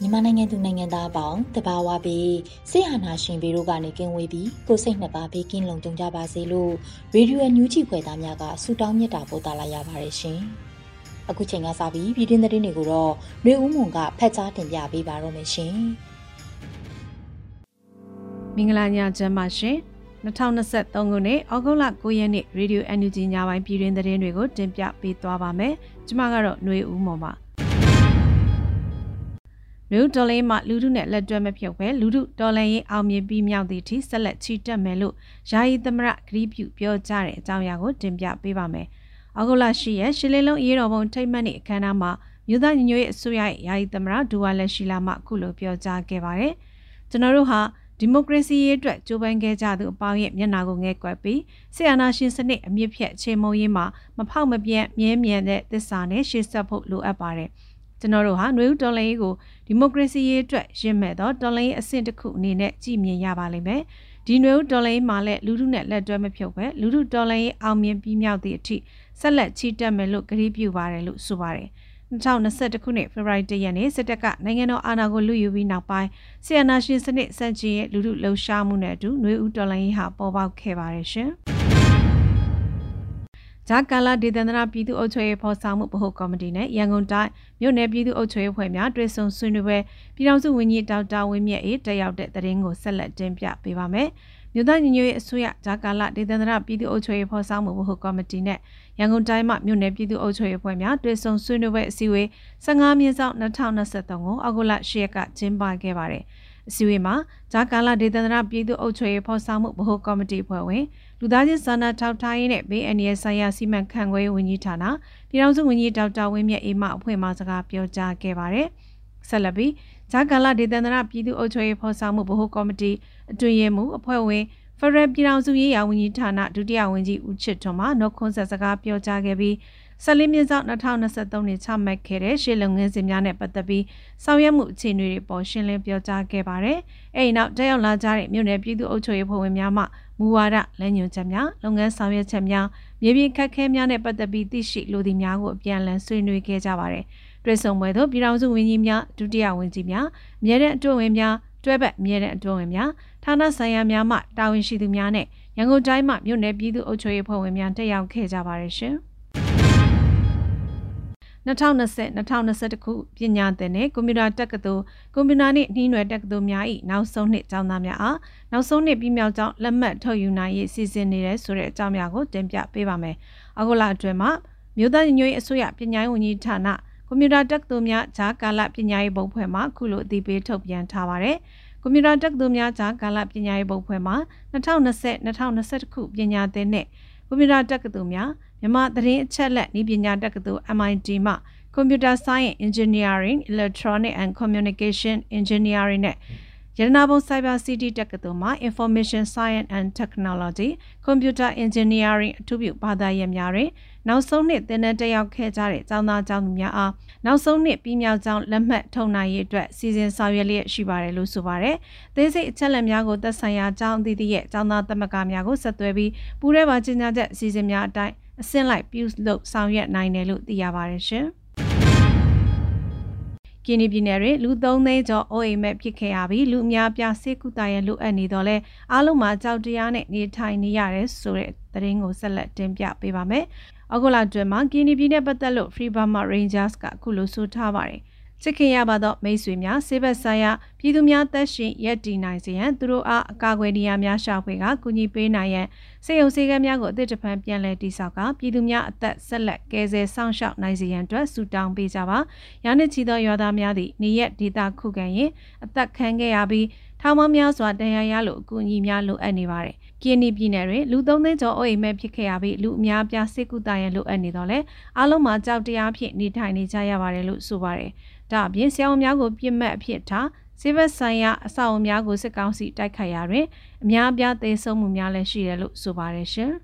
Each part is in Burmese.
မြန်မာနိုင်ငံသူနိုင်ငံသားအပေါင်းတဘာဝပြီးစိတ်ဟာနာရှင်ပြီးတို့ကနေကင်းဝေးပြီးကိုစိတ်နှစ်ပါးဘေးကင်းလုံခြုံကြပါစေလို့ရေဒီယိုညူးချီဖွယ်သားများကဆုတောင်းမြတ်တာပို့သလာရပါတယ်ရှင်။အခုချိန်ကစပြီးပြည်တွင်းသတင်းတွေကိုတော့ຫນွေဦးမွန်ကဖတ်ကြားတင်ပြပေးပါတော့မယ်ရှင်။မင်္ဂလာညချမ်းပါရှင်။2023ခုနှစ်ဩဂုတ်လ9ရက်နေ့ရေဒီယို NUG ညပိုင်းပြည်တွင်းသတင်းတွေကိုတင်ပြပေးသွားပါမယ်။ကျွန်မကတော့ຫນွေဦးမွန်ပါ။ မြို့တော်လေးမှာလူထုနဲ့လက်တွဲမဖြုတ်ပဲလူထုတော်လှန်ရေးအောင်မြင်ပြီးမြောက်သည့်အထိဆက်လက်ချီတက်မယ်လို့ယာယီသမရဂရီးပြုပြောကြားတဲ့အကြောင်းအရာကိုတင်ပြပေးပါမယ်။အောက်ဂုလရှိရဲ့ရှစ်လေးလုံးအေးတော်ပုံထိတ်မှတ်တဲ့အခမ်းအနားမှာမြို့သားညီညွတ်ရေးအစိုးရရဲ့ယာယီသမရဒူဝါလက်ရှိလာမှအခုလိုပြောကြားခဲ့ပါတယ်။ကျွန်တော်တို့ဟာဒီမိုကရေစီရေးအတွက်ကြိုးပမ်းခဲ့ကြသူအပေါင်းရဲ့မျက်နှာကိုငဲကွယ်ပြီးဆီယနာရှင်စနစ်အမြင့်ဖြတ်ချေမှုန်းရေးမှာမဖောက်မပြတ်မြဲမြံတဲ့သစ္စာနဲ့ရှေ့ဆက်ဖို့လိုအပ်ပါတယ်။ ကျွန်တော်တို့ဟာຫນွေဦးတော်လှန်ရေးကိုဒီမိုကရေစီရေးအတွက်ရင့်မဲ့သောတော်လှန်ရေးအဆင့်တစ်ခုအနေနဲ့ကြည်မြင်ရပါလိမ့်မယ်။ဒီຫນွေဦးတော်လှန်ရေးမှာလည်းလူထုနဲ့လက်တွဲမဖြုတ်ပဲလူထုတော်လှန်ရေးအောင်မြင်ပြီးမြောက်သည့်အထိဆက်လက်ချီတက်မယ်လို့ကြေပြုပါတယ်လို့ဆိုပါတယ်။2021ခုနှစ်ဖေဖော်ဝါရီလရက်နေ့စစ်တပ်ကနိုင်ငံတော်အာဏာကိုလူယူပြီးနောက်ပိုင်းဆီယနာရှင်စနစ်စန့်ကျင်ရဲ့လူထုလှုပ်ရှားမှုနဲ့အတူຫນွေဦးတော်လှန်ရေးဟာပေါ်ပေါက်ခဲ့ပါတယ်ရှင်။ ဂျာကာလာဒေသန္တရပြည်သူ့အုပ်ချုပ်ရေးဖော်ဆောင်မှုဗဟိုကော်မတီနဲ့ရန်ကုန်တိုင်းမြို့နယ်ပြည်သူ့အုပ်ချုပ်ရေးဖွဲ့များတွဲဆုံဆွေးနွေးပွဲပြည်ထောင်စုဝန်ကြီးဒေါက်တာဝင်းမြတ်အေးတက်ရောက်တဲ့သတင်းကိုဆက်လက်တင်ပြပေးပါမယ်။မြို့သားညီညွတ်ရေးအစိုးရဂျာကာလာဒေသန္တရပြည်သူ့အုပ်ချုပ်ရေးဖော်ဆောင်မှုဗဟိုကော်မတီနဲ့ရန်ကုန်တိုင်းမှမြို့နယ်ပြည်သူ့အုပ်ချုပ်ရေးဖွဲ့များတွဲဆုံဆွေးနွေးပွဲအစည်းအဝေး15မြင်းဆောင်2023ကိုအောက်တိုဘာ10ရက်ကကျင်းပခဲ့ပါတယ်။အစည်းအဝေးမှာဂျာကာလာဒေသန္တရပြည်သူ့အုပ်ချုပ်ရေးဖော်ဆောင်မှုဗဟိုကော်မတီဖွဲ့ဝင် လူသားချင်းစာနာထောက်ထားရေးနဲ့ဘေးအန္တရာယ်ဆိုင်ရာစီမံခန့်ခွဲရေးဝန်ကြီးဌာနပြည်ထောင်စုဝန်ကြီးဒေါက်တာဝင်းမြတ်အေးမအဖွဲ့မှစကားပြောကြားခဲ့ပါတယ်။ဆက်လက်ပြီးဂျာကာလာဒေသန္တရပြည်သူ့အုပ်ချုပ်ရေးဖော်ဆောင်မှုဗဟိုကော်မတီအတွင်ရေးမှူးအဖွဲ့ဝင်ဖရယ်ပြည်ထောင်စုရေးရာဝန်ကြီးဌာနဒုတိယဝန်ကြီးဦးချစ်ထွန်းမှနှုတ်ခွန်းဆက်စကားပြောကြားခဲ့ပြီးဆက်လင်းမြင့်ဆောင်2023နှစ်ချမှတ်ခဲ့တဲ့ရှေ့လုံငန်းစဉ်များနဲ့ပတ်သက်ပြီးဆောင်ရွက်မှုအခြေအနေတွေပေါ်ရှင်းလင်းပြောကြားခဲ့ပါတယ်။အဲဒီနောက်တက်ရောက်လာကြတဲ့မြို့နယ်ပြည်သူ့အုပ်ချုပ်ရေးဖွဲ့ဝင်များမှ မူဝါဒလမ်းညွှန်ချက်များလုပ်ငန်းဆောင်ရွက်ချက်များမြေပြင်ခက်ခဲများနဲ့ပတ်သက်ပြီးသိရှိလိုသည့်များကိုအပြန်အလှန်ဆွေးနွေးခဲ့ကြပါတယ်။တွဲဆုံပွဲသို့ပြည်ထောင်စုဝန်ကြီးများဒုတိယဝန်ကြီးများအမြဲတမ်းအတွင်းဝင်များတွဲဘက်အမြဲတမ်းအတွင်းဝင်များဌာနဆိုင်ရာများမှတာဝန်ရှိသူများနဲ့ရန်ကုန်တိုင်းမှမြို့နယ်ပြည်သူ့အုပ်ချုပ်ရေးဖွဲ့ဝင်များတက်ရောက်ခဲ့ကြပါတယ်ရှင်။ 2020-2021ခုပညာသင်နဲ့ကွန်ပျူတာတက္ကသိုလ်ကွန်ပျူတာနှင့်နှီးနွယ်တက္ကသိုလ်များ၏နောက်ဆုံးနှစ်ကျောင်းသားများအားနောက်ဆုံးနှစ်ပြီးမြောက်ကျောင်းလက်မှတ်ထုတ်ယူနိုင်ရေးစီစဉ်နေတဲ့ဆိုတဲ့အကြောင်းများကိုတင်ပြပေးပါမယ်။အခုလအတွင်းမှာမြို့သားညွေအစိုးရပညာရေးဝန်ကြီးဌာနကွန်ပျူတာတက္ကသိုလ်များဂျာကာလပညာရေးဘုတ်ဖွဲ့မှခုလိုအသိပေးထုတ်ပြန်ထားပါတယ်။ကွန်ပျူတာတက္ကသိုလ်များဂျာကာလပညာရေးဘုတ်ဖွဲ့မှ2020-2021ခုပညာသင်နဲ့ကွန်ပျူတာတက္ကသိုလ်များ မြန်မာသတင်းအချက်လက်ဤပညာတက္ကသိုလ် MIT မှ Computer Science Engineering Electronic and Communication Engineering နဲ့ရတနာဘုံ Cyber City တက္ကသိုလ်မှာ Information Science and Technology Computer Engineering အထူးပြုဘာသာရပ်များတွင်နောက်ဆုံးနှစ်သင်တန်းတက်ရောက်ခဲ့ကြတဲ့ကျောင်းသားကျောင်းသူများအားနောက်ဆုံးနှစ်ပြီးမြောက်ကျောင်းလက်မှတ်ထုတ်နိုင်ရေးအတွက်စီစဉ်ဆောင်ရွက်လျက်ရှိပါတယ်လို့ဆိုပါတယ်။သေးစိတ်အချက်လက်များကိုသက်ဆိုင်ရာကျောင်းအသီးသီးရဲ့ကျောင်းသားသမဂ္ဂများကိုဆက်သွယ်ပြီးပူးရဲပါကြီးညာချက်အစီအစဉ်များအတိုင်း အဆင့်လိုက်ပြုလုပ်ဆောင်ရွက်နိုင်တယ်လို့သိရပါတယ်ရှင်။ကင်းနီပြည်နယ်တွင်လူ3သိန်းကျော်အိုးအိမ်မဲ့ဖြစ်ခဲ့ရပြီးလူအများပြဆေးကုသရန်လိုအပ်နေတော့လဲအားလုံးမှာကြောက်တရားနဲ့နေထိုင်နေရတယ်ဆိုတဲ့သတင်းကိုဆက်လက်တင်ပြပေးပါမယ်။။အခုလာတွင်မှာကီနီပြည်နဲ့ပတ်သက်လို့ Free Burma Rangers ကအခုလိုဆိုထားပါတယ်။ ချစ်ခင်ရပါသောမိတ်ဆွေများဆေးဘက်ဆိုင်ရာပြည်သူများသက်ရှင်ရက်တည်နိုင်စေရန်သူတို့အားအကာအကွယ်နေရာများရှာဖွေကကူညီပေးနိုင်ရန်စေယုံစေကမ်းများကိုအသစ်တစ်ဖန်ပြန်လည်တည်ဆောက်ကပြည်သူများအသက်ဆက်လက်ကယ်ဆယ်ဆောင်ရှောက်နိုင်စေရန်အတွက်ဆုတောင်းပေးကြပါ။ရာနှစ်ချီသောရွာသားများသည့်နေရက်ဒေတာခုခံရင်အသက်ခံခဲ့ရပြီးထောင်ပေါင်းများစွာတန်ရာရလို့အကူအညီများလိုအပ်နေပါတယ်။ကင်းနီပြည်နယ်တွင်လူသုံးသိန်းကျော်အိုအိမ်မဲ့ဖြစ်ခဲ့ရပြီးလူအများပြားစိတ်ကူတာရန်လိုအပ်နေတော့လေအားလုံးမှာကြောက်တရားဖြင့်နေထိုင်နေကြရပါတယ်လို့ဆိုပါတယ်။ ဒါအပြင်ဆရာဝန်များကိုပြစ်မှတ်အဖြစ်ထားစေဘက်ဆိုင်ရာအဆောက်အဦများကိုစစ်ကောင်စီတိုက်ခိုက်ရာတွင်အများအပြားသေဆုံးမှုများလည်းရှိတယ်လို့ဆိုပါတယ်ရှင်။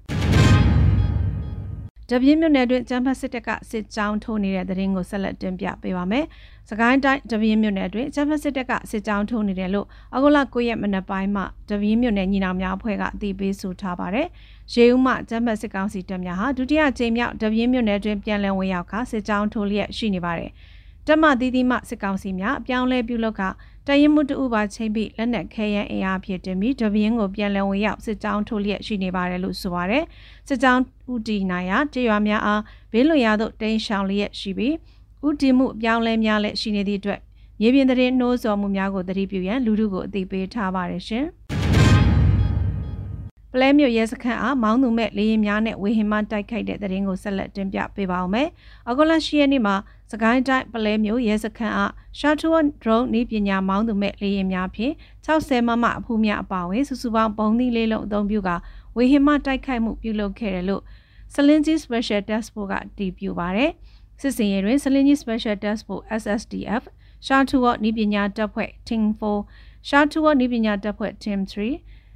တပြင်းမြို့နယ်တွင်ကျန်းဖတ်စစ်တပ်ကစစ်ကြောင်းထိုးနေတဲ့တဲ့ရင်ကိုဆက်လက်တင်ပြပေးပါမယ်။စကိုင်းတိုင်းတပြင်းမြို့နယ်တွင်ကျန်းဖတ်စစ်တပ်ကစစ်ကြောင်းထိုးနေတယ်လို့အကုလ9ရက်မနက်ပိုင်းမှာတပြင်းမြို့နယ်ညီနောင်များအဖွဲ့ကအသိပေးဆိုထားပါတယ်။ရေဦးမှကျန်းဖတ်စစ်ကောင်စီတပ်များဟာဒုတိယကြိမ်မြောက်တပြင်းမြို့နယ်တွင်ပြန်လည်ဝင်ရောက်ခါစစ်ကြောင်းထိုးလျက်ရှိနေပါတယ်။ တက်မသီးသီးမှစစ်ကောင်စီများအပြောင်းလဲပြုလုပ်ကတရင်မှုတူပါချင်းပြီးလက်နက်ခဲယမ်းအင်အားဖြစ်တင်ပြီးတပင်းကိုပြန်လည်ဝင်ရောက်စစ်ကြောင်းထိုးလျက်ရှိနေပါတယ်လို့ဆိုပါတယ်စစ်ကြောင်းဥတီနိုင်ရာကြေးရွာများအားဘေးလွန်ရာသို့တိန်ရှောင်လျက်ရှိပြီးဥတီမှုအပြောင်းလဲများလည်းရှိနေသည့်အတွက်မြေပြင်သတင်းနှိုးဆော်မှုများကိုသတိပြုရန်လူထုကိုအသိပေးထားပါတယ်ရှင်။ ပလဲမြို့ရဲစခန်းအားမောင်းသူမဲ့လေရင်များနဲ့ဝေဟင်မှတိုက်ခိုက်တဲ့တဲ့ရင်ကိုဆက်လက်တင်ပြပေးပါအောင်မယ်။အဂိုလာရှိရက်နေ့မှာစကိုင်းတိုင်းပလဲမြို့ရဲစခန်းအားရှာထူဝန်ဒရုန်းဤပညာမောင်းသူမဲ့လေရင်များဖြင့်60မမအဖူးများအပါအဝင်စုစုပေါင်းပုံသီးလေးလုံးအသုံးပြုကဝေဟင်မှတိုက်ခိုက်မှုပြုလုပ်ခဲ့တယ်လို့စလင်ဂျီ Special Task Force ကတည်ပြုပါတယ်။စစ်စင်ရဲတွင်စလင်ဂျီ Special Task Force SSDF ရှာထူဝတ်ဤပညာတပ်ဖွဲ့ Team 4ရှာထူဝတ်ဤပညာတပ်ဖွဲ့ Team 3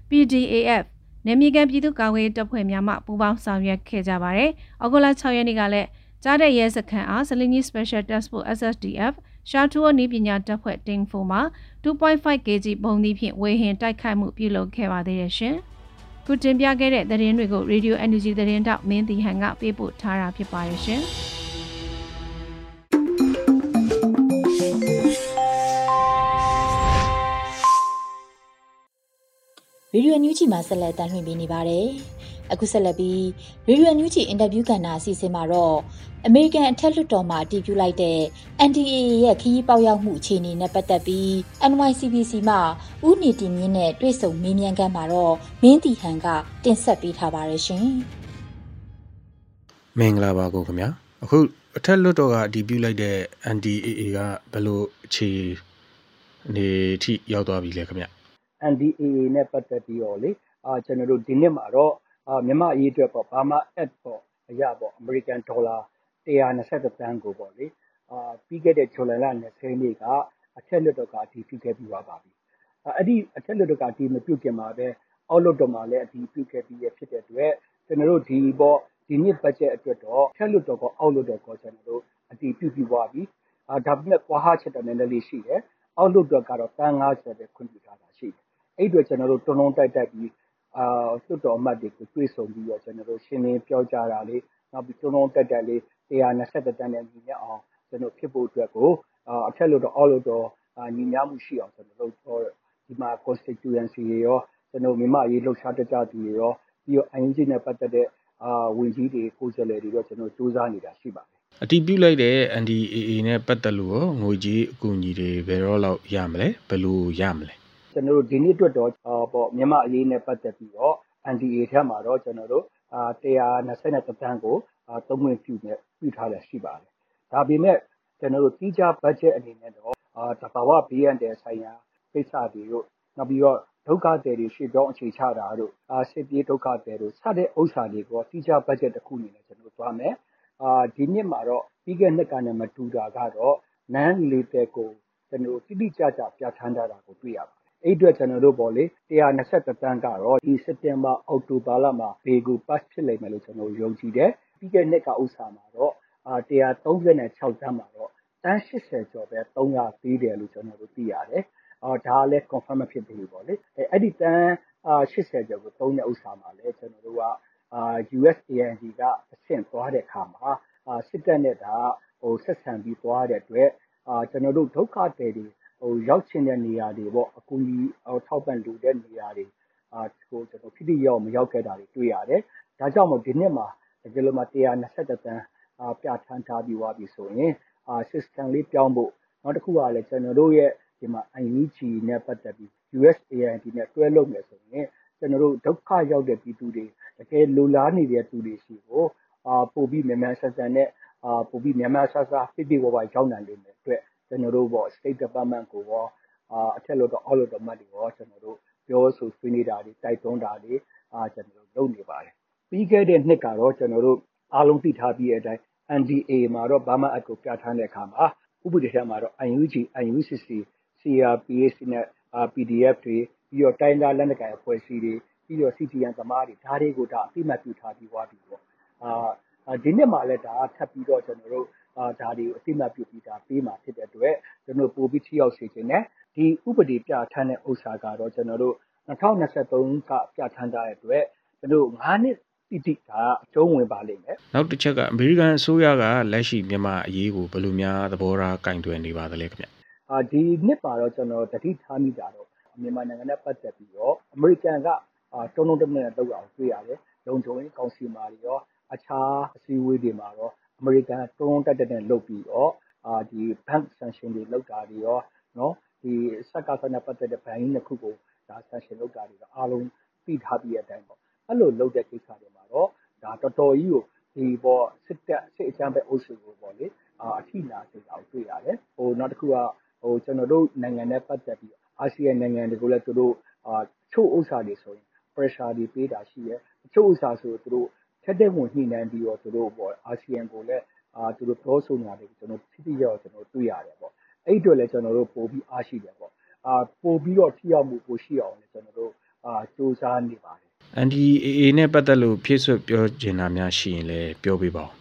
PDAF နေမီကန်ပြည်သူ့ကာကွယ်ရေးတပ်ဖွဲ့များမှပူးပေါင်းဆောင်ရွက်ခဲ့ကြပါတယ်။ဩဂုတ်လ6ရက်နေ့ကလည်းကြားတဲ့ရဲစခန်းအားစလင်းကြီး Special Task Force SSDF ရှာထူအနည်းပညာတပ်ဖွဲ့တင်ဖိုမှာ2.5 kg ပုံသီးဖြင့်ဝေဟင်တိုက်ခိုက်မှုပြုလုပ်ခဲ့ပါသေးတယ်ရှင်။ခုတင်ပြခဲ့တဲ့သတင်းတွေကို Radio Energy သတင်းတောက်မင်းတီဟန်ကပေးပို့ထားတာဖြစ်ပါတယ်ရှင်။ ဗီဒီယိုညူးချီမှာဆက်လက်တင်ပြနေပါတယ်။အခုဆက်လက်ပြီးဗီဒီယိုညူးချီအင်တာဗျူးကဏ္ဍအစီအစဉ်မှာတော့အမေရိကန်အထက်လွှတ်တော်မှတည်ပြုလိုက်တဲ့ NDAA ရဲ့ခရီးပေါက်ရောက်မှုအခြေအနေနဲ့ပတ်သက်ပြီး NYCBC မှဦးနေတင်မြင့်နဲ့တွေ့ဆုံမေးမြန်းခန်းမှာတော့မင်းတီဟန်ကတင်ဆက်ပေးထားပါတယ်ရှင်။မင်္ဂလာပါကိုခင်ဗျာ။အခုအထက်လွှတ်တော်ကတည်ပြုလိုက်တဲ့ NDAA ကဘယ်လိုအခြေအနေထိရောက်သွားပြီလဲခင်ဗျ။ NDAA နဲ့ပတ်သက်ပြီးတော့လေအာကျွန်တော်တို့ဒီနှစ်မှာတော့အာမြန်မာအရေးအတွက်ပေါ့ဘာမှ add ပေါ့အရာပေါ့ American Dollar 120တန်းကိုပေါ့လေအာပြီးခဲ့တဲ့ဇူလိုင်လ20နေ့ကအထက်လွှတ်တော်ကအတည်ပြုခဲ့ပြီးသွားပါပြီအဲ့ဒီအထက်လွှတ်တော်ကအတည်မပြုခင်မှာပဲအောက်လွှတ်တော်မှာလည်းအတည်ပြုခဲ့ပြီးရဖြစ်တဲ့အတွက်ကျွန်တော်တို့ဒီပေါ့ဒီနှစ် budget အတွက်တော့ထက်လွှတ်တော်ကအောက်လွှတ်တော်ကကျွန်တော်တို့အတည်ပြုပြီးသွားပြီအာဒါပေမဲ့ကွာဟချက်တော့နည်းနည်းလေးရှိတယ်အောက်လွှတ်တော်ကတော့တန်း90ပဲခွင့်ပြုထားတာရှိတယ် အဲ့အတွက်ကျွန်တော်တို့တွန်းတွန်းတိုက်တိုက်ပြီးအာလွှတ်တော်အမတ်တွေကိုတွေ့ဆုံပြီးတော့ကျွန်တော်တို့ရှင်းလင်းပြောကြားတာလေးနောက်ပြီးတွန်းတွန်းတိုက်တိုက်လေး120တန်းနဲ့ညီမျှအောင်ကျွန်တော်ဖြစ်ဖို့အတွက်ကိုအထက်လွှတ်တော်အောက်လွှတ်တော်ညီမျှမှုရှိအောင်ကျွန်တော်တို့ဒီမှာ constituency တွေရောကျွန်တော်မြန်မာရေးလှုပ်ရှားတကြသူတွေရောပြီးတော့ ING နဲ့ပတ်သက်တဲ့အာဝင်ကြီးတွေကိုယ်စားလှယ်တွေတော့ကျွန်တော်စူးစမ်းနေတာရှိပါတယ်အတီးပြုတ်လိုက်တဲ့ NDAA နဲ့ပတ်သက်လို့ရောငွေကြီးအကူအညီတွေဘယ်တော့လောက်ရမလဲဘယ်လိုရမလဲ ကျွန်တော်တို့ဒီနေ့အတွက်တော့ပေါ့မြန်မာအရေးနဲ့ပတ်သက်ပြီးတော့ NDA ထဲမှာတော့ကျွန်တော်တို့အာ120တန်းကိုသုံးဝင်ပြုနေပြုထားတယ်ရှိပါတယ်။ဒါပေမဲ့ကျွန်တော်တို့တိကျဘတ်ဂျက်အနေနဲ့တော့အာတဘာဝဘေးရန်တဲ့ဆိုင်ရာကိစ္စတွေတို့နောက်ပြီးတော့ဒုက္ခသည်တွေရှေ့ပြောင်းအခြေချတာတို့အာစစ်ပြေးဒုက္ခသည်တို့စတဲ့ဥစ္စာတွေကိုတိကျဘတ်ဂျက်တစ်ခုအနေနဲ့ကျွန်တော်တို့သွားမယ်။အာဒီနှစ်မှာတော့ပြီးခဲ့နှစ်ကနဲ့မတူတာကတော့ non lethal ကိုကျွန်တော်တိတိကျကျပြဋ္ဌာန်းထားတာကိုတွေ့ရပါတယ် အဲ့အတွက် ကျွန်တော်တို့ပေါ့လေ120တန်းကတော့ ဒီစက်တင်ဘာ အောက်တိုဘာလမှာဘေကို pass ဖြစ်လိမ့်မယ်လို့ ကျွန်တော်ယုံကြည်တယ် ပြီးခဲ့နှစ်က ဥစ္စာမှာတော့အာ136တန်းမှာတော့တန်း80ကျော်ပဲ300သေးတယ်လို့ ကျွန်တော်တို့ သိရတယ်အော်ဒါလည်း confirm မဖြစ်သေးဘူးပေါ့လေ အဲအဲ့ဒီတန်းအာ80ကျော်ကို သုံးတဲ့ဥစ္စာမှာလည်း ကျွန်တော်တို့ကအာ USAID ကအဆင့် သွားတဲ့အခါမှာအာစစ်တပ်နဲ့ဒါဟိုဆက်ဆံပြီး သွားတဲ့အတွက်အာကျွန်တော်တို့ ဒုက္ခသည်တွေဟို ရောက်ချင်တဲ့နေရာတွေပေါ့အကူအညီထောက်ပံ့လူတဲ့နေရာတွေအာဟိုကျွန်တော်ဖြစ်ဖြစ်ရောက်မရောက်ခဲ့တာတွေတွေ့ရတယ်။ဒါကြောင့်မို့ဒီနှစ်မှာတကယ်လို့မှ121တန်းအာပြဋ္ဌာန်းထားပြီးွားပြီဆိုရင်အာ system လေးပြောင်းဖို့နောက်တစ်ခုကလည်းကျွန်တော်တို့ရဲ့ဒီမှာ IUG နဲ့ပတ်သက်ပြီး USAID နဲ့တွဲလုပ်မယ်ဆိုရင်ကျွန်တော်တို့ဒုက္ခရောက်တဲ့ပြည်သူတွေတကယ်လိုလားနေတဲ့သူတွေရှိကိုအာပို့ပြီးမြန်မြန်ဆန်ဆန်နဲ့အာပို့ပြီးမြန်မြန်ဆန်ဆန်ပြပြဝဝရောက်နိုင်လိမ့်မယ်အတွက် ကျွန်တော်တို့ပေါ့ State Department ကိုရောအာအထက်လို့တော့အောက်လို့တော့မှတ်တွေရောကျွန်တော်တို့ပြောဆိုဆွေးနွေးတာတွေတိုက်တွန်းတာတွေအာကျွန်တော်တို့လုပ်နေပါတယ်ပြီးခဲ့တဲ့နှစ်ကတော့ကျွန်တော်တို့အားလုံးသိထားပြီးတဲ့အတိုင်း NDA မှာတော့ဘာမှအကူပြဋ္ဌာန်းတဲ့အခါမှာဥပဒေထဲမှာတော့ UNG, UNCC, CRPH နဲ့ PDF တွေပြီးတော့တိုင်းသားလက်နက်ကိုင်အဖွဲ့အစည်းတွေပြီးတော့ CTN သမားတွေဒါတွေကိုဒါအသိမှတ်ပြုထားပြီးသွားပြီပေါ့အာဒီနှစ်မှာလည်းဒါထပ်ပြီးတော့ကျွန်တော်တို့အာ ဒါတွေကိုအသိမှတ်ပြုပြီးဒါပေးမှာဖြစ်တဲ့အတွက်ကျွန်တော်ပို့ပြီးထိရောက်စေခြင်းနဲ့ဒီဥပဒေပြဋ္ဌာန်းတဲ့ဥစ္စာကတော့ကျွန်တော်တို့2023ကပြဋ္ဌာန်းထားတဲ့အတွက်ကျွန်တော်9နှစ်တိတိဒါအကျုံးဝင်ပါလိမ့်မယ်နောက်တစ်ချက်ကအမေရိကန်အစိုးရကလက်ရှိမြန်မာအရေးကိုဘယ်လိုများသဘောထားကင်တွယ်နေပါသလဲခင်ဗျအာဒီနှစ်ပါတော့ကျွန်တော်တတိထားမိတာတော့မြန်မာနိုင်ငံနဲ့ပတ်သက်ပြီးတော့အမေရိကန်ကအာတုံးတုံးတမနဲ့လောက်အောင်တွေ့ရတယ်လုံခြုံရေးကောင်စီမှာရောအခြားအစည်းအဝေးတွေမှာတော့ အမေရိကန်တုံးတက်တက်နဲ့ လုပ်ပြီးတော့အာဒီ bank sanction တွေလောက်တာတွေရောနော်ဒီစက်ကစနဲ့ ပတ်သက်တဲ့ ဘဏ်ကြီးနှစ်ခုကိုဒါ sanction လောက်တာတွေတော့အားလုံး သိထားပြီးတဲ့အတိုင်းပေါ့ အဲ့လိုလုပ်တဲ့ ကိစ္စတွေမှာတော့ဒါတော်တော်ကြီးကိုဒီပေါ်စစ်တပ် စစ်အကြမ်းဖက်အုပ်စုကိုပေါ့လေအာအထိနာစေတာကို တွေ့ရတယ်ဟိုနောက်တစ်ခုကဟိုကျွန်တော်တို့နိုင်ငံနဲ့ ပတ်သက်ပြီး အာဆီယံနိုင်ငံတွေကိုလည်း သူတို့အာချို့ဥစ္စာတွေဆိုရင် pressure တွေ ပေးတာရှိတယ်ချို့ဥစ္စာဆို သူတို့ ထက်တဲ့ဝင်ညှိနှိုင်းပြီးတော့သူတို့ပေါ့အာဆီယံကိုလည်းအာသူတို့ပြောဆိုနေတာတွေကိုကျွန်တော်ထိထိရောက်ကျွန်တော်တွေ့ရတယ်ပေါ့အဲ့အတွက်လည်းကျွန်တော်တို့ပို့ပြီးအားရှိတယ်ပေါ့အာပို့ပြီးတော့ထိရောက်မှုပိုရှိအောင်လည်းကျွန်တော်တို့အာစူးစမ်းနေပါတယ် NDAA နဲ့ပတ်သက်လို့ဖြည့်ဆွတ်ပြောချင်တာများရှိရင်လည်းပြောပြပါဦး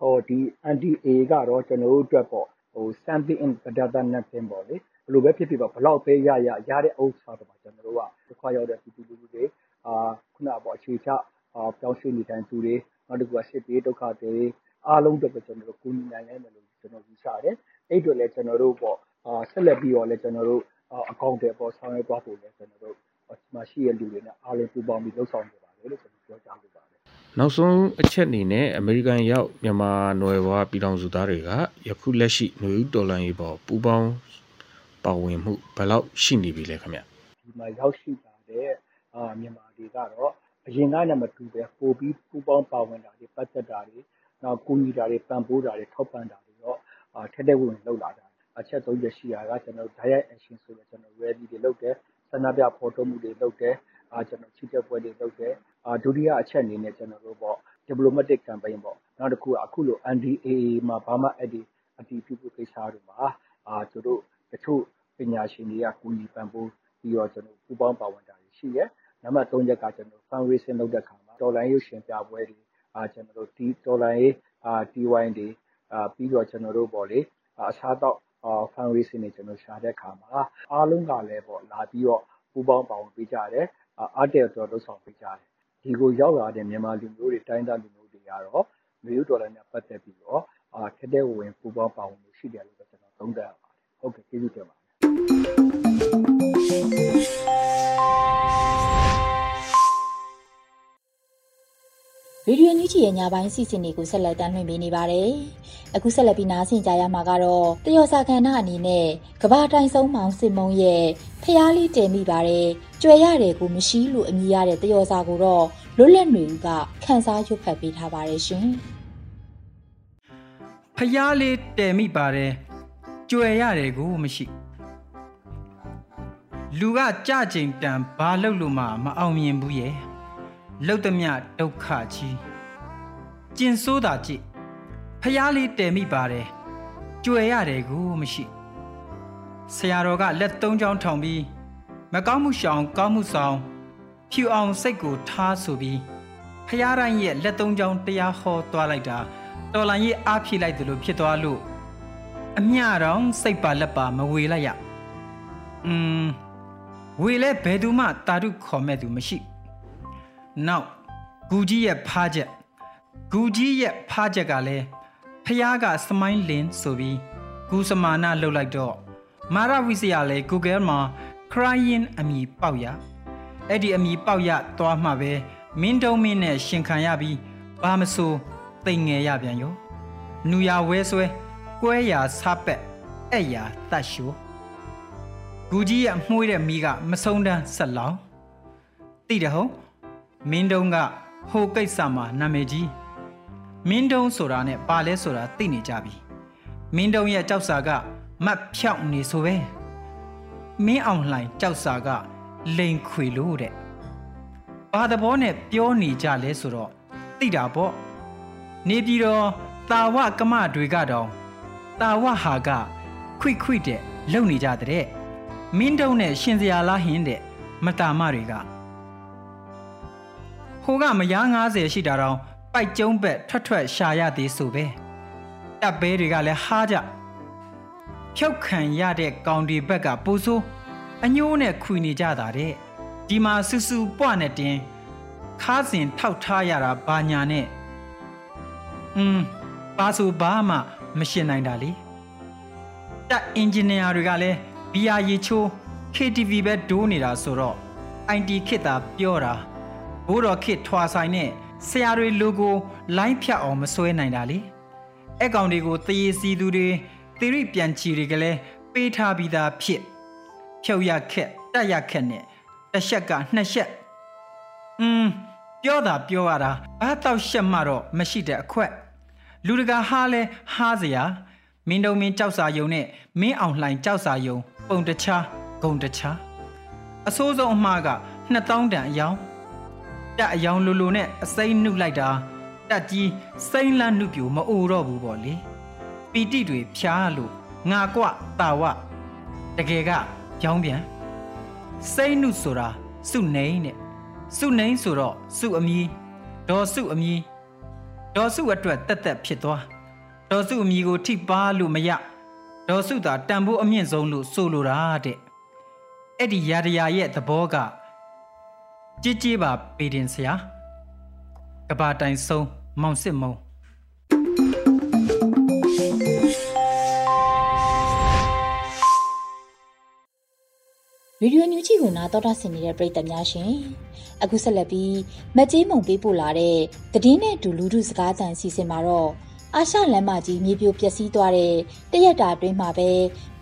ဟောဒီ NDA ကတော့ကျွန်တော်တို့အတွက်ပေါ့ဟို something in better than nothing ပေါ့လေဘယ်လိုပဲဖြစ်ဖြစ်ပေါ့ဘလောက်ပဲရရရတဲ့ဥစ္စာတော့ကျွန်တော်တို့ကတစ်ခွာရောက်တဲ့ပြည်သူလူထုတွေအာခုနပေါ့အခြေချအာ ပြောင်းရွှေ့နေတိုင်းသူတွေနောက်တစ်ခုကစစ်ပြေးဒုက္ခတွေအားလုံးတော့ကျွန်တော်တို့ကူညီနိုင်လိမ့်မယ်လို့ကျွန်တော်ယူဆတယ်အဲ့အတွက်လည်းကျွန်တော်တို့ပေါ့အာဆက်လက်ပြီးတော့လည်းကျွန်တော်တို့အကောင့်တွေပေါ့ဆောင်ရွက်သွားဖို့လည်းကျွန်တော်တို့မရှိတဲ့လူတွေနဲ့အားလုံးပူးပေါင်းပြီးလှုပ်ဆောင်နေပါတယ်လို့ကျွန်တော်ပြောကြားလိုပါတယ်နောက်ဆုံးအချက်အနေနဲ့အမေရိကန်ရောက်မြန်မာနွယ်ဘွားပြည်ထောင်စုသားတွေကယခုလက်ရှိနွေဦးတော်လှန်ရေးပေါ်ပူးပေါင်းပါဝင်မှုဘယ်လောက်ရှိနေပြီလဲခင်ဗျဒီမှာရောက်ရှိတာတဲ့အာမြန်မာတွေကတော့ အရင်ကလည်းမတူပဲပို့ပြီးပူးပေါင်းပါဝင်တာတွေပတ်သက်တာတွေနောက်ကူညီတာတွေပံ့ပိုးတာတွေထောက်ပံ့တာတွေတော့အာထက်တဲ့ဝင်လောက်လာတာအချက်သုံးချက်ရှိတာကကျွန်တော် direct action ဆိုတော့ကျွန်တော် ready တွေလုပ်တယ်ဆန္ဒပြဖော်ထုတ်မှုတွေလုပ်တယ်အာကျွန်တော်ချီတက်ပွဲတွေလုပ်တယ်အာဒုတိယအချက်အနေနဲ့ကျွန်တော်တို့ပေါ့ diplomatic campaign ပေါ့နောက်တစ်ခုကအခုလို NDAA မှာဘာမှအဲ့ဒီအတီးပြုကိစ္စတွေမှာအာသူတို့တချို့ပညာရှင်တွေကကူညီပံ့ပိုးပြီးတော့ကျွန်တော်ပူပေါင်းပါဝင်တာရှိရဲ နံပါတ်3ချက်ကကျွန်တော် fundraising လုပ်တဲ့အခါမှာတော်လိုင်းရုပ်ရှင်ပြပွဲတွေအာကျွန်တော်တို့ဒီတော်လိုင်းရေးအာ TY တွေအာပြီးတော့ကျွန်တော်တို့ပေါ့လေအစားတော့အာ fundraising တွေကျွန်တော်ရှာတဲ့အခါမှာအားလုံးကလည်းပေါ့လာပြီးတော့ပူပေါင်းပါဝင်ပေးကြတယ်အားတည်တော်လှုပ်ဆောင်ပေးကြတယ်ဒီကိုရောက်လာတဲ့မြန်မာလူမျိုးတွေတိုင်းသားလူမျိုးတွေကတော့မျိုးဒေါ်လာနဲ့ပတ်သက်ပြီးတော့အာထက်တဲ့ဝင်ပူပေါင်းပါဝင်မှုရှိတယ်လို့ကျွန်တော်သုံးသပ်ရပါတယ်ဟုတ်ကဲ့ကျေးဇူးတင်ပါတယ် ရေဒီယိုညူချီရဲ့ညပိုင်းစီစဉ်တွေကိုဆက်လက်တင်ပြနေပါတယ်။အခုဆက်လက်ပြီးနားဆင်ကြရမှာကတော့တယောစာခန္ဓာအနေနဲ့ကဘာတိုင်ဆုံးမောင်စစ်မုံရဲ့ဖျားလေးတင်မိပါတယ်။ကြွယ်ရတယ်ကိုမရှိလို့အမည်ရတဲ့တယောစာကိုတော့လွတ်လပ်နေဦးကခန်းစားရွတ်ဖတ်ပေးထားပါတယ်ရှင်။ဖျားလေးတင်မိပါတယ်။ကြွယ်ရတယ်ကိုမရှိ။လူကကြကြင်တန်ဘာလုပ်လို့မှမအောင်မြင်ဘူးရဲ့။ လှုပ်သမျှဒုက္ခကြီးကျင်ဆိုးတာကြည့်ဖျားလေးတည်မိပါတယ်ကြွယ်ရတယ်ကိုမရှိဆရာတော်ကလက်သုံးချောင်းထောင်ပြီးမကောင်းမှုရှောင်ကောင်းမှုဆောင်ဖြူအောင်စိတ်ကိုထားဆိုပြီးဖျားတိုင်းရဲ့လက်သုံးချောင်းတရားဟောသွားလိုက်တာတော်လန်ရဲ့အားဖြည့်လိုက်တယ်လို့ဖြစ်သွားလို့အမျှတော့စိတ်ပါလက်ပါမဝေလိုက်ရอืมဝေလဲဘယ်သူမှတာတုခေါ်မဲ့သူမရှိ နောက်ဂူကြီးရဲ့ဖားချက်ဂူကြီးရဲ့ဖားချက်ကလည်းဖះကစမိုင်းလင်းဆိုပြီးဂူစမာနာလှုပ်လိုက်တော့မာရဝိစရာလည်း Google မှာ crying အမည်ပေါက်ရအဲ့ဒီအမည်ပေါက်ရသွားမှပဲမင်းတုံးမင်းနဲ့ရှင်ခံရပြီးဘာမဆိုတိမ်ငယ်ရပြန်ရောနူရဝဲဆွဲကွဲရာဆပ်ပက်အဲ့ရာတတ်ရှိုးဂူကြီးရဲ့မှုေးတဲ့မိကမဆုံးတန်းဆက်လောင်းတိတယ်ဟုတ် မင်းတုံးကဟိုကိစ္စမှာနာမည်ကြီးမင်းတုံးဆိုတာနဲ့ပါလဲဆိုတာသိနေကြပြီမင်းတုံးရဲ့ကြောက်စာကမတ်ဖြောက်နေဆိုပဲမင်းအောင်လှိုင်ကြောက်စာကလိန်ခွေလို့တဲ့ဘာသဘောနဲ့ပြောနေကြလဲဆိုတော့သိတာပေါ့နေပြီးတော့တာဝကမတွေကတော့တာဝဟာကခွိခွိတဲ့လုံနေကြတဲ့မင်းတုံးနဲ့ရှင်စရာလားဟင်းတဲ့မတာမတွေက ဟိုကမရား90ရှိတာတော့ပိုက်ကျုံးဘက်ထွက်ထွက်ရှာရသေးဆိုပဲတပ်ဘဲတွေကလည်းဟားကြဖြုတ်ခံရတဲ့ကောင်ဒီဘက်ကပူဆိုးအညိုးနဲ့ခွေနေကြတာတဲ့ဒီမှာဆူဆူပွားနဲ့တင်ခါးစင်ထောက်ထားရတာဘာညာနဲ့อืมပါဆိုဘာမှမရှင်းနိုင်တာလေတက်အင်ဂျင်နီယာတွေကလည်းဘီယာရီချိုး KTV ပဲဒိုးနေတာဆိုတော့ IT ခစ်တာပြောတာ ဘိုးတော်ခစ်ထွာဆိုင်နဲ့ဆရာတွေလိုကိုလိုင်းဖြတ်အောင်မစွဲနိုင်တာလေအဲ့ကောင်တွေကိုတရေစီသူတွေသီရိပြန်ချီတွေကလည်းပေးထားပြီးသားဖြစ်ဖြုတ်ရခက်တက်ရခက်နဲ့တစ်ချက်ကနှစ်ချက်อืมပြောတာပြောရတာဘာတော့ရှက်မှတော့မရှိတဲ့အခွက်လူတကာဟားလဲဟားစရာမင်းတုံမင်းကြောက်စာယုံနဲ့မင်းအောင်လှိုင်ကြောက်စာယုံ ပုံတခြားဂုံတခြားအစိုးဆုံးအမှားက2000တန်အယောင် တက်အယောင်လိုလိုနဲ့အစိမ့်နှုတ်လိုက်တာတက်ကြီးစိမ့်လန့်နှုတ်ပြူမအိုတော့ဘူးပေါ့လေပီတိတွေဖြားလို့ငါကွတာဝတကယ်ကကြောင်းပြန်စိမ့်နှုတ်ဆိုတာစုနေနဲ့စုနေဆိုတော့စုအမီဒေါ်စုအမီဒေါ်စုအတွက်တက်တက်ဖြစ်သွားဒေါ်စုအမီကိုထိပါလို့မရဒေါ်စုသာတန်ဖိုးအမြင့်ဆုံးလို့ဆိုလိုတာတဲ့အဲ့ဒီရာရရဲ့သဘောက ကြည်ကြည်ပါပေတင်ဆရာကဘာတိုင်ဆုံးမောင်စစ်မုံဗီဒီယိုညူချီကိုနားတော်တာဆင်နေတဲ့ပရိသတ်များရှင်အခုဆက်လက်ပြီးမကြေးမုံပေးပို့လာတဲ့သတင်းနဲ့ဒူလူဒုစကားတန်စီစဉ်မှာတော့ အာရှလမ်းမကြီးမြေပြိုပျက်စီးသွားတဲ့တရက်တာအတွင်းမှာပဲ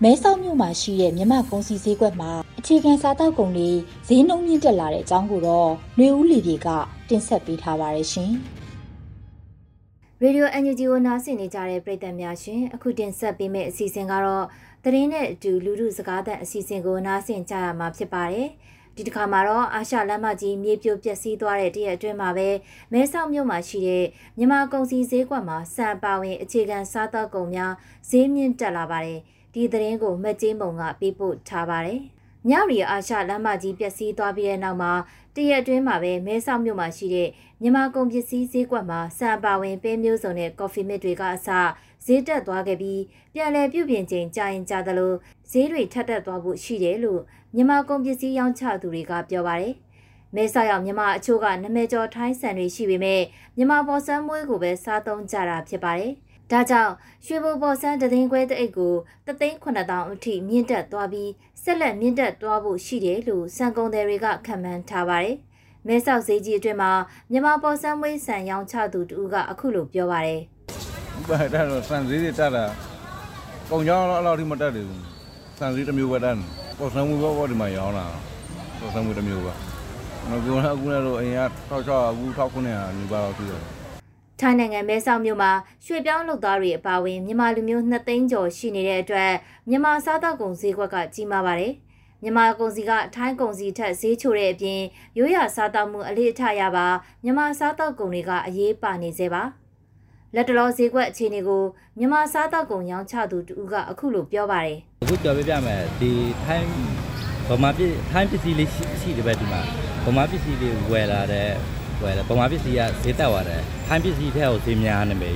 မဲဆောက်မြို့မှာရှိတဲ့မြမကုန်းစီဈေးကွက်မှာအခြေခံစားတောက်ကုန်တွေဈေးနှုန်းမြင့်တက်လာတဲ့အကြောင်းကိုတော့နှွေဦးလီပြေကတင်ဆက်ပေးထားပါတယ်ရှင်ရေဒီယို NUG ကိုနားဆင်နေကြတဲ့ပရိသတ်များရှင်အခုတင်ဆက်ပေးမယ့်အစီအစဉ်ကတော့သတင်းနဲ့အတူလူမှုစကားသံအစီအစဉ်ကိုနားဆင်ကြရမှာဖြစ်ပါတယ် ဒီတစ်ခါမှာတော့အာရှလမ်းမကြီးမြေပြိုပျက်စီးသွားတဲ့တရက်အတွင်းမှာပဲမဲဆောက်မြို့မှာရှိတဲ့မြန်မာကုန်စည်ဈေးကွက်မှာစံပါဝင်အခြေခံစားသောက်ကုန်များဈေးမြင့်တက်လာပါတယ်ဒီသတင်းကိုမက်ကျင်းမုံကပေးပို့ထားပါတယ်ညရီအာရှလမ်းမကြီးပျက်စီးသွားပြီးတဲ့နောက်မှာတရက်အတွင်းမှာပဲမဲဆောက်မြို့မှာရှိတဲ့မြန်မာကုန်ပစ္စည်းဈေးကွက်မှာစံပါဝင်ပဲမျိုးစုံနဲ့ကော်ဖီမစ်တွေကအစဈေးတက်သွားခဲ့ပြီးပြန်လည်ပြုပြင်ချိန်ကြာရင်ကြာသလိုဈေးတွေထပ်တက်သွားဖို့ရှိတယ်လို့ မြန်မာကုန်ပစ္စည်းရောင်းချသူတွေကပြောပါတယ်။မဲဆောက်ရောက်မြန်မာအချို့ကနမဲကျော်ထိုင်းဆန်တွေရှိပေမဲ့မြန်မာပေါ်ဆန်းမွေးကိုပဲစားသုံးကြတာဖြစ်ပါတယ်။ဒါကြောင့်ရွှေဘိုပေါ်ဆန်းတသိန်းခွဲတအိတ်ကိုတသိန်း9000အထိမြင့်တက်သွားပြီးဆက်လက်မြင့်တက်သွားဖို့ရှိတယ်လို့စံကုန်သည်တွေကခန့်မှန်းထားပါတယ်။မဲဆောက်ဈေးကြီးအတွင်းမှာမြန်မာပေါ်ဆန်းမွေးဆန်ရောင်းချသူတူကအခုလိုပြောပါတယ်။ဘာဒါတော့ဆန်ဈေးတွေတက်တာကုန်ကြောင်းတော့အဲ့လောက်ထိမတက်သေးဘူး။ဆန်ဈေးတစ်မျိုးပဲတက်တယ် ပေါ်ဆန်းမှုပဲပေါ်ဒီမှာရောင်းလာပေါ်ဆန်းမှုတစ်မျိုးပဲငါကအခုလည်းတော့အရင်က6600အခု1900နီးပါးတော့ပြည့်တယ်ထိုင်းနိုင်ငံမဲဆောက်မြို့မှာရွှေပြောင်းလုပ်သားတွေအပါအဝင်မြန်မာလူမျိုး2သိန်းကျော်ရှိနေတဲ့အတွက်မြန်မာစားတောက်ကုန်ဈေးကွက်ကကြီးမားပါတယ်။မြန်မာကုန်စည်ကထိုင်းကုန်စည်ထက်ဈေးချိုတဲ့အပြင်ရိုးရာစားတောက်မှုအလေးအထရပါမြန်မာစားတောက်ကုန်တွေကအရေးပါနေသေးပါ။ လက်တလောဈေးကွက်အခြေအနေကိုမြန်မာစားတောက်ကုန်ရောင်းချသူတူကအခုလိုပြောပါတယ်။အခုကြော်ပြပြမယ်ဒီထိုင်းဗမာပြည်ထိုင်းပစ္စည်းလေးရှိတယ်ပဲဒီမှာဗမာပစ္စည်းလေးဝယ်လာတဲ့ဝယ်လာဗမာပစ္စည်းကဈေးတက်သွားတယ်ထိုင်းပစ္စည်းထဲကိုဈေးများနေပြီ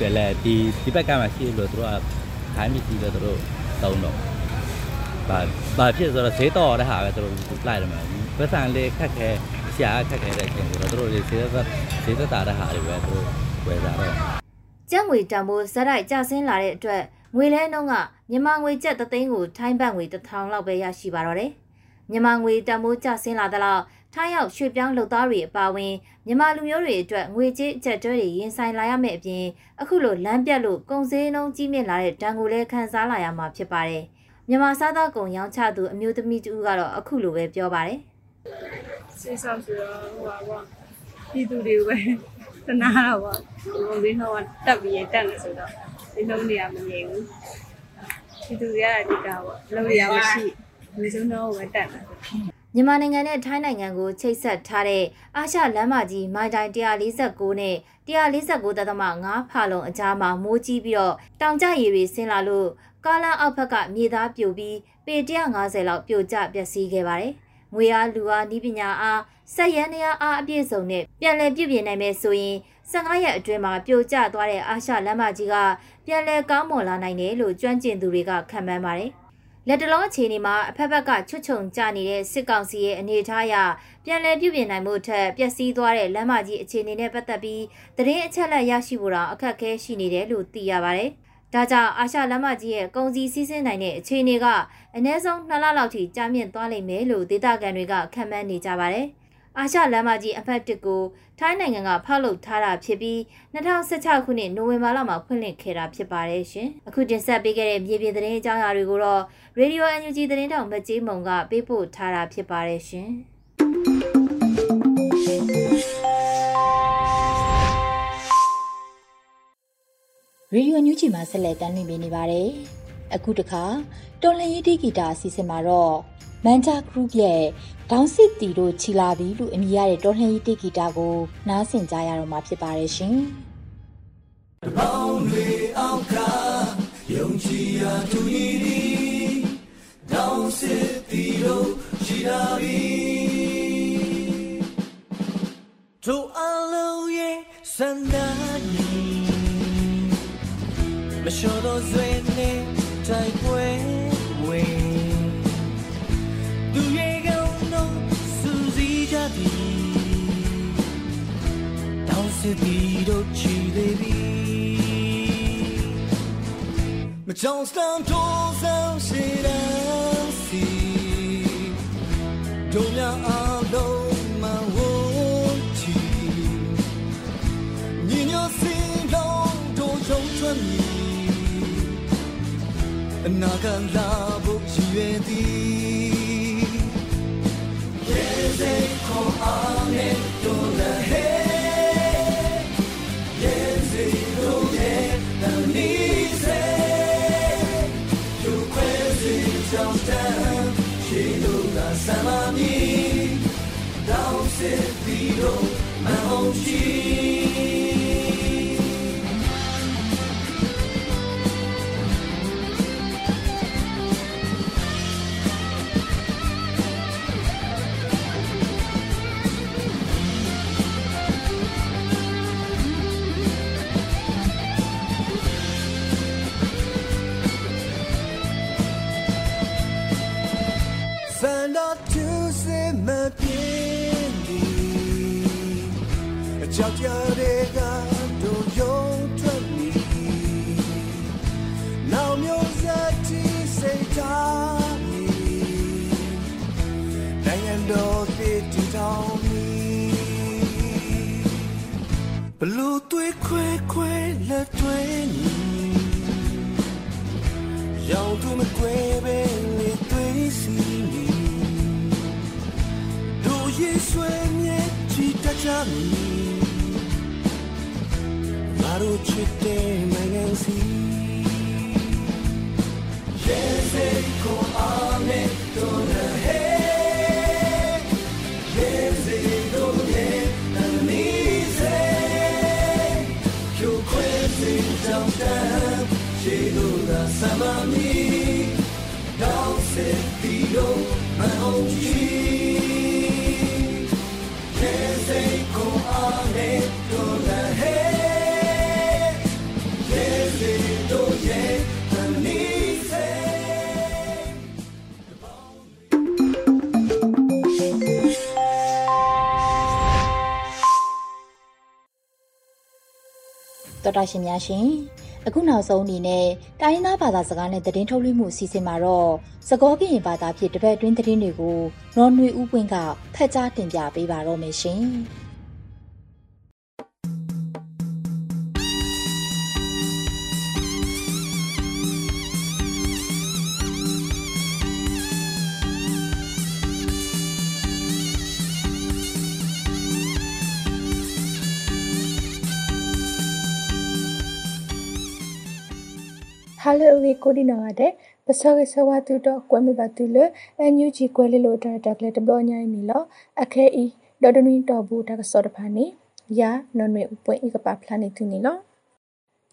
ကဲလေဒီဒီဘက်ကမှရှိလို့တို့ကထိုင်းပစ္စည်းလည်းတို့သုံးတော့ဘာဘာဖြစ်ဆိုတော့ဈေးတော်တဲ့ဟာပဲတို့လိုက်တယ်မှာပတ်စံလေးခက်ခဲ ရှာခက်ခဲတဲ့အချိန်ဆိုတော့တို့ဈေးသက်ဈေးသက်တာတဲ့ဟာတွေပဲတို့ဝယ်ကြတော့ကျပ်ငွေတန်ဖိုးဇက်တိုက်ကျဆင်းလာတဲ့အတွက်ငွေလဲနှုန်းကမြန်မာငွေကျပ်3သိန်းကိုထိုင်းဘတ်ငွေ1000လောက်ပဲရရှိပါတော့တယ်။မြန်မာငွေတန်ဖိုးကျဆင်းလာသလောက်ထိုင်းရောက်ရွှေ့ပြောင်းလုပ်သားတွေအပါအဝင်မြန်မာလူမျိုးတွေအတွက်ငွေကြေးအကျပ်တွဲတွေရင်ဆိုင်လာရမယ့်အပြင်အခုလိုလမ်းပြတ်လို့ကုန်စည်နှုန်းကြီးမြင့်လာတဲ့ဒဏ်ကိုလည်းခံစားလာရမှာဖြစ်ပါတယ်။မြန်မာစားသောက်ကုန်ရောင်းချသူအမျိုးသမီးတူကတော့အခုလိုပဲပြောပါတယ်။ စိတ်ဆောက်ဆိုတော့ဟိုပါပေါ့ပြည်သူတွေပဲသနာတော့ပေါ့ကုန်စည်နှုန်းကတက်ပြီးတက်နေဆိုတော့ဒီနှုန်းတွေကမငြိမ်ဘူး။ပြည်သူတွေကအဓိကပေါ့လုံးရမရှိဒီစုံတော့ပဲတက်တယ်မြန်မာနိုင်ငံနဲ့ထိုင်းနိုင်ငံကိုချိတ်ဆက်ထားတဲ့အာရှလမ်းမကြီးမိုင်တိုင်149နဲ့149.5ဖာလုံအကြားမှာမိုးကြီးပြီးတော့တောင်ကျရေတွေဆင်းလာလို့ကားလမ်းအောက်ဘက်ကမြေသားပြိုပြီးပေ150လောက်ပြိုကျပျက်စီးခဲ့ပါတယ်။ ငွေအားလူအားဤပညာအားစက်ရန်တရားအားအပြည့်စုံနဲ့ပြန်လည်ပြုပြင်နိုင်မယ်ဆိုရင်15ရက်အတွင်းမှာပြိုကျသွားတဲ့အာရှလမ်းမကြီးကပြန်လည်ကောင်းမွန်လာနိုင်တယ်လို့ကျွမ်းကျင်သူတွေကခန့်မှန်းပါတယ်။လက်တလုံးအခြေအနေမှာအဖက်ဖက်ကချွတ်ချုံကြနေတဲ့စစ်ကောင်စီရဲ့အနေအထားအရပြန်လည်ပြုပြင်နိုင်မှုထက်ပျက်စီးသွားတဲ့လမ်းမကြီးအခြေအနေနဲ့ပတ်သက်ပြီးသတင်းအချက်အလက်ရရှိဖို့တော့အခက်အခဲရှိနေတယ်လို့သိရပါတယ်။ ဒါကြောင့်အာရှလမ်းမကြီးရဲ့ကုန်စည်စီးဆင်းနိုင်တဲ့အခြေအနေကအနည်းဆုံး2လလောက်ထိကြာမြင့်သွားလိမ့်မယ်လို့ဒေသခံတွေကခန့်မှန်းနေကြပါတယ်။အာရှလမ်းမကြီးအဖက်တစ်ကိုထိုင်းနိုင်ငံကဖောက်လုပ်ထားတာဖြစ်ပြီး2016ခုနှစ်နိုဝင်ဘာလမှာဖွင့်လှစ်ခဲ့တာဖြစ်ပါတယ်ရှင်။အခုတင်ဆက်ပေးခဲ့တဲ့မြေပြင်သတင်းအကြောင်းအရာတွေကိုတော့ Radio NUG သတင်းတောင်မကြေးမုံကပေးပို့ထားတာဖြစ်ပါတယ်ရှင်။ ရေဒီယိုညူးချီမှာဆက်လက်တင်ပြနေပါတယ်။အခုတခါတော်လန်ရေးတီဂီတာအစီအစဉ်မှာတော့မန်ဂျာဂရုရဲ့ဒေါင်းစစ်တီတို့ချီလာပြီလို့အမည်ရတဲ့တော်လှန်ရေးတိဂီတာကိုနားဆင်ကြရတော့မှာဖြစ်ပါတယ်ရှင်။တပေါင်းတွေအောက်ကယုံကြည်ရာသူကြီးဒီဒေါင်းစစ်တီတို့ချီလာပြီတို့အလုံးရဲ့စန္ဒာ နီမလျှော်တော့ဆွေနဲ့တိုက်ပွဲဝင်သူရဲ့ကောင်းတော့စူးစီးကြသည်တောင်းစစ်ပြီးတော့ချီသေးပြီမကြောင်စတန်တော့ဆောင်ရှိရစီဒုံညာအလုံးမဝချီညညစင်လုံးတို့ရုံထွက်မီ အနာကလာဖို့ရည်ရွယ်သည် Samami, ကြောက်ကြတဲ့ကတို့ရုံထွက်မီနောက်မျိုးစတိစိတ်ထားမီနိုင်ငံတော်တည်တည်ထောင်မီဘလူသွေးခွဲခွဲလက်တွဲနီရောင်သူမကွဲပဲလေသွေးစီနီတို့ရေဆွေမြဲချီတတ်ကြမီတို့ ချစ်တဲ့နိုင်ငံစီရေစေကိုအားနဲ့တို့နဲ့ဟဲ တော်တာရှင်များရှင်အခုနောက်ဆုံးအနေနဲ့တိုင်းရင်းသားဘာသာစကားနဲ့သတင်းထုတ်လွှင့်မှုအစီအစဉ်မှာတော့စကောကရင်ဘာသာဖြင့်တပတ်အတွင်းသတင်းတွေကိုနော်နွေဦးပွင့်ကဖတ်ကြားတင်ပြပေးပါတော့မယ်ရှင်။ ဟာလေဝီကိုဒီနာတဲ့ပစောကဆဝတူတော့ကွဲမပါတူလအန်ယူဂျီကွဲလေလို့တာတက်လေတဘလညိုင်းနီလောအခဲဤဒေါ်ဒနီတော်ဘူးတကစောတဖာနေယာနော်နွေဥပွင့်ဤကပါဖလာနေသူနီလော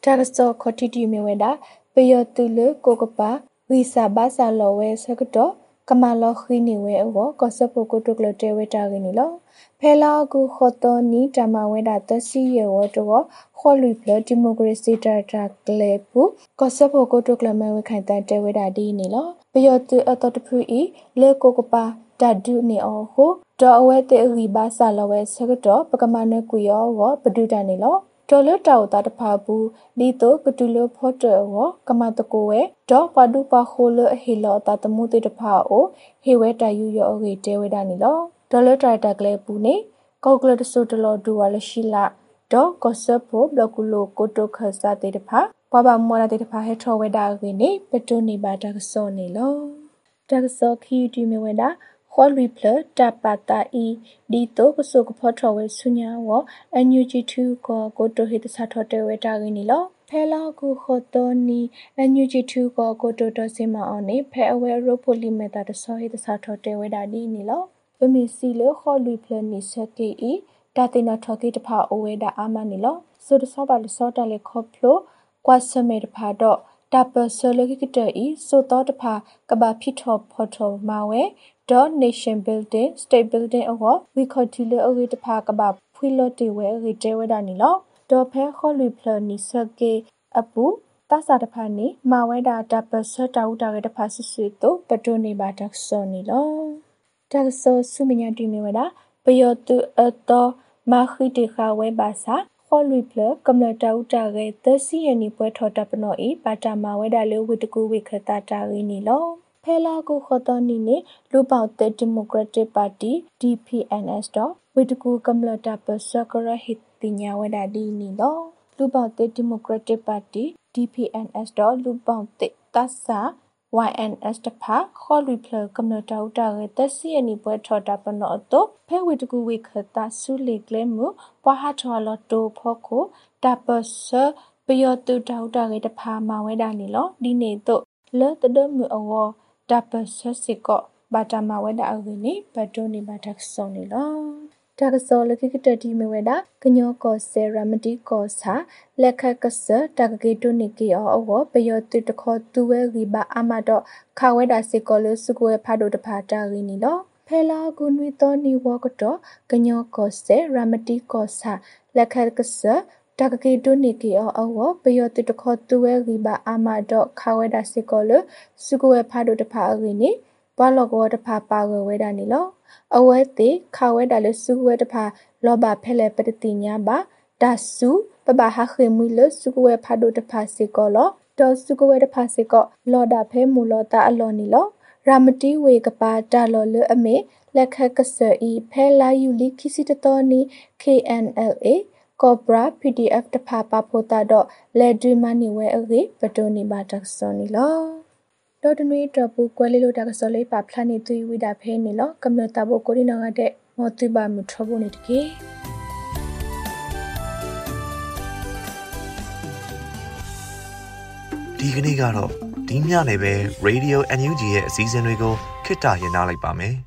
တကစောခတီတီမြဝဲတာပယောတူလကိုကပါဝီစာဘာစာလောဝဲဆကတော့ ကမာလောခီနေဝဲအောကောဆပ်ပိုကိုတုကလတဲဝဲတာကင်းနီလောဖဲလာကူခောတော်နီတမဝဲတာတစီရဝတော့ခေါ်လူပလဒီမိုကရေစီတာတာကလေပူကောဆပ်ပိုကိုတုကလမဲဝဲခိုင်တန်တဲဝဲတာဒီနီလောပယောတူအတော်တဖူဤလေကိုကပါတဒုနေအောဟိုဒေါ်အဝဲတေရီဘာစာလောဝဲဆကတော့ပကမနကွေယောဝပဒုတန်နေလော တော်လတောတာတဖာဘူးလီတိုကတူလဖော့တောဝကမတကိုဝဲဒေါ်ပဒုပခိုလအဟီလောတာတမှုတေတဖာအိုဟေဝဲတယူယောအေတဲဝဲတာနီလောဒေါ်လတိုတာကလေးပူနေကောက်ကလတဆုတလောဒူဝါလရှိလာဒေါ်ကောဆပ်ဖို့ဘလကူလိုကိုတိုခဆာတေတဖာပပမောရတေတဖာဟဲထောဝဲတာကိနေပတုနေပါတကစောနေလောတကစောခီတီမဝဲတာ ခေါ်ရီဖလတပတာအီဒီတိုကဆုကဖောထောဝဲဆုညာဝအန်ယူဂျီ2ကိုကိုတိုဟိတစာထောတဲဝဲတာကိနေလောဖဲလာကူခိုတိုနီအန်ယူဂျီ2ကိုကိုတိုတိုစင်မအောင်နေဖဲအဝဲရိုပိုလီမီတာတဆောဟိတစာထောတဲဝဲတာဒီနေလောပမီစီလခေါ်လူဖလနီစကေအီတာတေနာထော်ကေတဖာအိုဝဲတာအာမနီလောဆိုတဆောပါလဆောတလေခေါဖလိုကွာဆမေတဖာတော့တပဆလကိကတဤဆိုတော့တဖာကဘာဖိထောဖောထောမာဝဲ dot nation building state building အောဝီခေါ်တီလေအဝေတဖာကဘာဖွေလော့တေဝဲရီတဲဝဲတာနီလောဒေါ်ဖဲခေါ်လူဖလနီစကေအပူတဆာတဖာနီမာဝဲတာတပဆတာဥတာရတဖာဆွဆွေတော့ပတိုနေပါတက်စောနီလောတက်ဆောဆုမညာတီမီဝဒပယောတုအတောမာခိတေခဝဲပါစာခေါ်လူပလကမ္လတာဥတာရဲသစီယနီပွဲထော်တပနောဤပါတာမာဝဲတာလေဝိတကူဝိခတာတာရင်းနီလော ဖဲလာကိုခေါ်တော်နီနေလူပေါတဲ့ဒီမိုကရက်တစ်ပါတီ DPNS တော့ဝိတကူကမ္လတာပစကရဟိတိညာဝဲတာဒီနီလောလူပေါတဲ့ဒီမိုကရက်တစ်ပါတီ DPNS တော့လူပေါတဲ့တဆာ YNS တဖာခေါ်လူဖလကမ္နတာဥတာရတစီအနိပွဲထော်တာပနောတော့ဖဲဝေတကူဝေခတာဆုလေကလဲမှုပွားဟာထော်လတိုဖို့ကိုတပစပယောတူတာဥတာရတဖာမဝဲတာနေလောဒီနေတော့လဲတဒမှုအဝ တပစစစ်ကောဘာတမဝဲတာအဝိနေဘတ်တိုနေဘာတက်ဆုံနေလောတာကစောလခိကတတိမဝဲတာကညောကောဆေရမတိကောစာလက်ခကဆတာကကေတုနိကေအောအောပယောတုတခောသူဝဲရီဘာအမတော့ခဝဲတာစေကောလစုကွဲဖာဒိုတဖာတာရင်းနီလောဖဲလာကုနွေတောနီဝကတော့ကညောကောဆေရမတိကောစာလက်ခကဆ တကကေတုနိကေအောအောပယောတုတခောသူဝဲရီဘာအမတော့ခဝဲတာစေကောလစုကွဲဖာဒိုတဖာရင်းနီဘလောကောတဖာပါဝဲဝဲတာနီလောအဝဲတိခဝဲတာလစုဝဲတဖာလောဘဖဲလေပတတိညာပါဒါစုပပဟာခေမူလစုဝဲဖာဒိုတဖာစေကောလောဒေါ်စုကဝဲတဖာစေကောလော်ဒါဖဲမူလောတာအလော်နီလောရာမတီဝေကပါတာလော်လအမေလက်ခက်ကဆဤဖဲလာယူလီခိစီတတော်နီ KNLA Cobra PDF တဖာပါဖိုတာတော့လက်ဒွေမနီဝဲအေပတိုနီဘာတက်စောနီလောဒေါ်တနွေတပူကွဲလေးလိုတာကစောလေးပါဖလာနေသူဝိတာဖဲနေလောကမ္လတာဘကိုရီနာကတဲ့မောတိပါမှုထဘုန်နေတကေဒီကနေ့ကတော့ဒီညနေပဲ Radio NUG ရဲ့အစည်းအဝေးကိုခਿੱတရနာလိုက်ပါမယ်